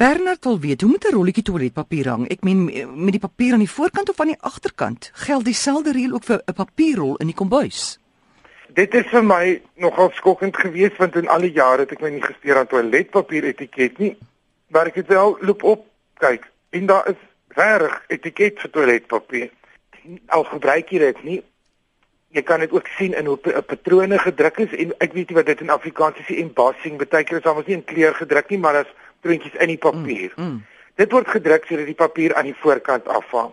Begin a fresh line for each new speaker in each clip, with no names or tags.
Bernard wil weet, hoe moet 'n rolletjie toiletpapier hang? Ek meen met die papier aan die voorkant of aan die agterkant? Geld dieselfde reël ook vir 'n papierrol in die kombuis?
Dit is vir my nogal skokkend geweest want in al die jare het ek my nie gesteer aan toiletpapier etiket nie. Maar ek het wel loop op kyk en daar is reg etiket vir toiletpapier. Al gebruik jy dit nie jy kan dit ook sien in hoe patrone gedruk is en ek weet nie wat dit in Afrikaans is embossing beteken is almoes nie in kleur gedruk nie maar as prentjies in die papier. Mm, mm. Dit word gedruk sodat die papier aan die voorkant afhang.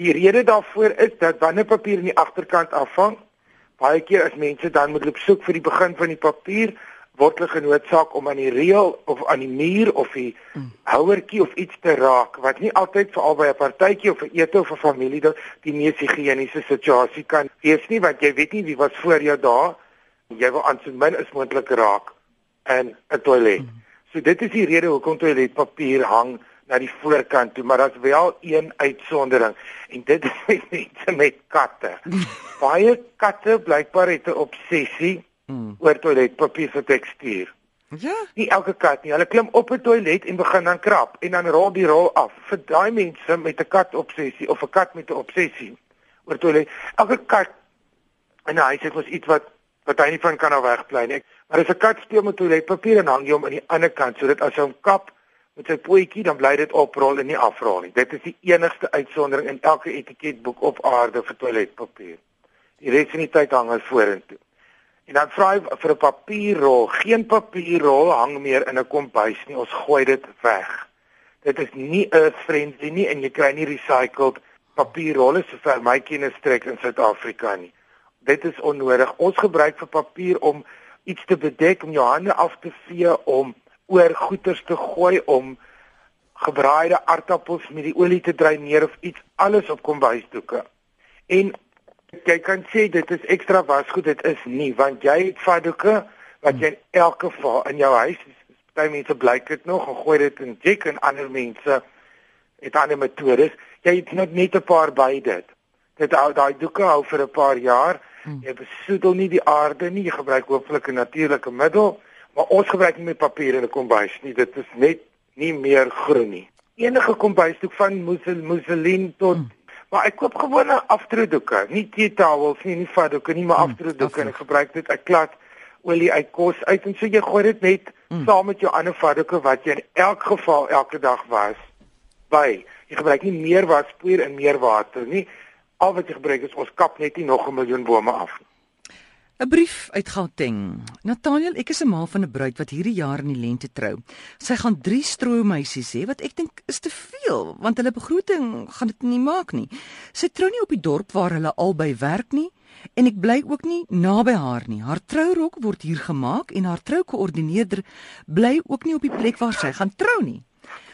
Die rede daarvoor is dat wanneer papier aan die agterkant afhang, baie keer as mense dan moet loop soek vir die begin van die papier, word hulle genoodsaak om aan die reël of aan die muur of die mm. houertjie of iets te raak wat nie altyd veral by 'n partytjie of 'n ete of 'n familie dat die mees higiëniese situasie kan wees nie want jy weet nie wie was voor jou daar jy wil aan so min as moontlik raak in 'n toilet. Mm. So dit is die rede hoekom toiletpapier hang na die voorkant toe, maar daar's wel een uitsondering en dit is mense met katte. Baie katte blykbaar het 'n obsessie mm. oor toiletpapier se tekstuur. Ja. Nie elke kat nie. Hulle klim op 'n toilet en begin dan krap en dan rol die rol af. Vir daai mense met 'n kat obsessie of 'n kat met 'n obsessie oor toilet. Elke kat in 'n huis het mos iets wat wat hy nie van kan nou wegbly nie. Maar as 'n kat speel met toiletpapier en hang jy hom aan die ander kant sodat as hy hom kap met sy pootjie dan bly dit oprol en nie afrol nie. Dit is die enigste uitsondering in elke etiketboek op aarde vir toiletpapier. Die res van die tyd hang hy vorentoe. En dan vra hy vir 'n papierrol. Geen papierrol hang meer in 'n kombuis nie. Ons gooi dit weg. Dit is nie earth friendly nie en jy kry nie recycled papierrolle so ver my kennis strek in Suid-Afrika nie. Dit is onnodig. Ons gebruik vir papier om iets te bedek, om jou hande af te vee, om oor goeders te gooi, om gebraaide aardappels met die olie te dreineer of iets alles op kombuisdoeke. En jy kan sê dit is ekstra wasgoed, dit is nie want jy het vadoeke wat jy in elke geval in jou huis, baie mense blyk dit nog en gooi dit in jek en ander mense het ander metodes. Jy het net net 'n paar by dit. Dit daai doeke hou vir 'n paar jaar. Hmm. Jy besoedel nie die aarde nie, jy gebruik hooflik 'n natuurlike middel, maar ons gebruik nie met papier in 'n kombuis nie. Dit is net nie meer groen nie. Enige kombuisdoek van mousseline tot hmm Maar ek koop gewone afdrukdoeke, nie teetowels nie, nie vatdoeke nie, maar mm, afdrukdoeke en ek gebruik dit ek klad olie uit kos uit en so jy gooi dit net mm. saam met jou ander vatdoeke wat jy in elk geval elke dag was by. Jy gebruik nie meer waspoeier en meer water nie. Al wat jy gebruik is ons kap net nie nog 'n miljoen bome af nie.
'n Brief uit Gauteng. Nathaniel, ek is 'n ma van 'n bruid wat hierdie jaar in die lente trou. Sy gaan 3 stroomeisies hê wat ek dink is te veel want hulle begroting gaan dit nie maak nie. Sy trou nie op die dorp waar hulle albei werk nie en ek bly ook nie naby haar nie. Haar trourok word hier gemaak en haar troukoördineerder bly ook nie op die plek waar sy gaan trou nie.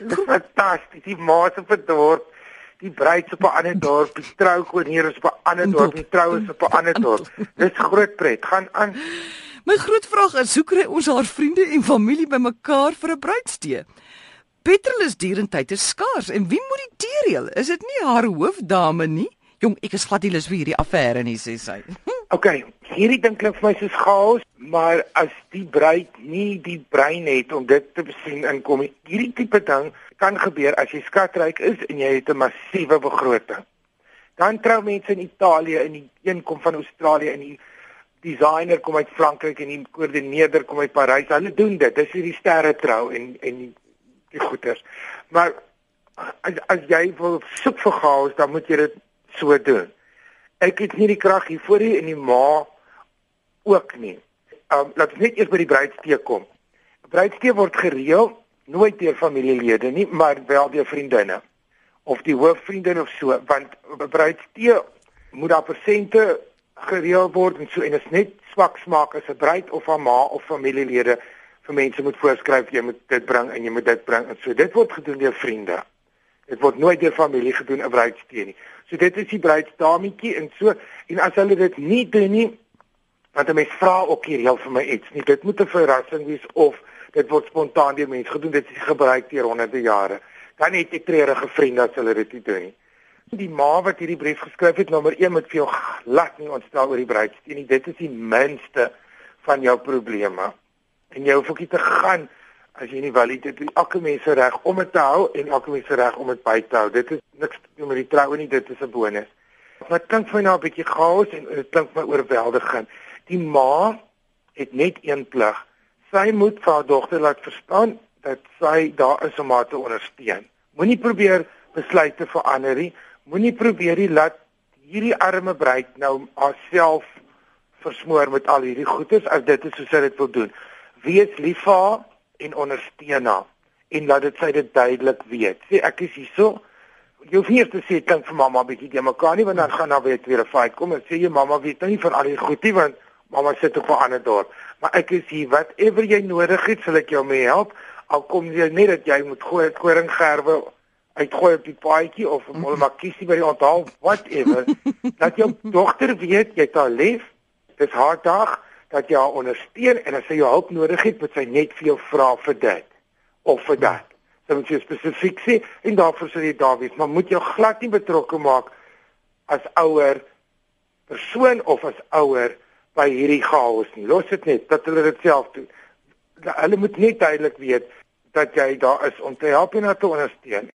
Fantasties, die ma se verdorp die bruid op 'n ander dorp, die troukoorneer is op 'n ander dorp, die trou is op 'n ander dorp. Dis groot pret. Gaan aan.
My groot vraag is, hoe kry ons haar vriende en familie bymekaar vir 'n bruidstee? Petrol is dierentyd is skaars en wie moet die teereel? Is dit nie haar hoofdame nie? Jong, ek is glad nie lus vir hierdie affære nie, sê sy.
OK, hierdie ding klink vir my soos chaos, maar as die bruid nie die brein het om dit te besien inkom, hierdie tipe ding kan gebeur as jy skatryk is en jy het 'n massiewe begroting. Dan trou mense in Italië en die een kom van Australië en die designer kom uit Frankryk en die koördineerder kom uit Parys. Hulle doen dit. Dis hierdie sterre trou en en die, die goeters. Maar as as jy wil soek vir chaos, dan moet jy dit so doen. Ek het nie die krag hiervoor nie en die ma ook nie. Um laat ons net eers by die bruidstee kom. Bruidstee word gereël nooit deur familielede nie, maar wel deur vriendinne of die hoofvriendin of so, want bruidstee moet daar persente gereël word en so en is net swak smaak as 'n bruid of haar ma of familielede vir mense moet voorskryf jy moet dit bring en jy moet dit bring en so dit word gedoen deur vriende. Dit word nooit deur familie gedoen 'n bruidstee nie. So dit is die bruidsdametjie en so en as hulle dit nie doen nie want 'n mens vra ook hier heel vir my iets nie. Dit moet 'n verrassing wees of dit word spontaan deur mense gedoen. Dit is gebruik deur honderde jare. Dan het ek treurige vriende as hulle dit doen nie. Die ma wat hierdie brief geskryf het nommer 1 moet vir jou glad nie ontstel oor die bruidsteen nie. Dit is die minste van jou probleme. En jy hoef ook nie te gaan as jy nie dit het elke mens se reg om dit te hou en elke mens se reg om dit by te hou. Dit is niks te doen met die troue nie, dit is 'n bonus. Wat klink vir my nou 'n bietjie chaos en dit klink my oorweldigend. Die ma het net een plig. Sy moet vir haar dogter laat verstaan dat sy daar is om haar te ondersteun. Moenie probeer besluite verander nie. Moenie probeer die laat hierdie arme bruid nou haarself versmoor met al hierdie goedes as dit is soos sy dit wil doen. Wees lief vir haar en ondersteun haar en laat dit sy dit duidelik weet. Sê ek is hierso. Jy hoef nie te sê klink vir mamma bietjie die mekaar nie want dan gaan daar weer weer 'n fight kom en sê jy mamma weet nou nie van al die goedie want mamma sit op 'n ander dorp. Maar ek is hier whatever jy nodig het sal ek jou mee help. Al kom jy net dat jy moet gooi koringgerwe uitgooi op die paadjie of 'n molmakiesie by die onthaal whatever. dat jou dogter weet jy het haar lief. Dis haar dag dat jy haar ondersteun en as sy jou hulp nodig het, moet sy net vir jou vra vir dit of vir dat. Sy moet jy spesifiek sê en daarvoor sal jy daar wees, maar moet jou glad nie betrokke maak as ouer persoon of as ouer by hierdie chaos nie. Los dit net dat hulle dit self doen. Hulle moet net duidelik weet dat jy daar is om te help en te ondersteun.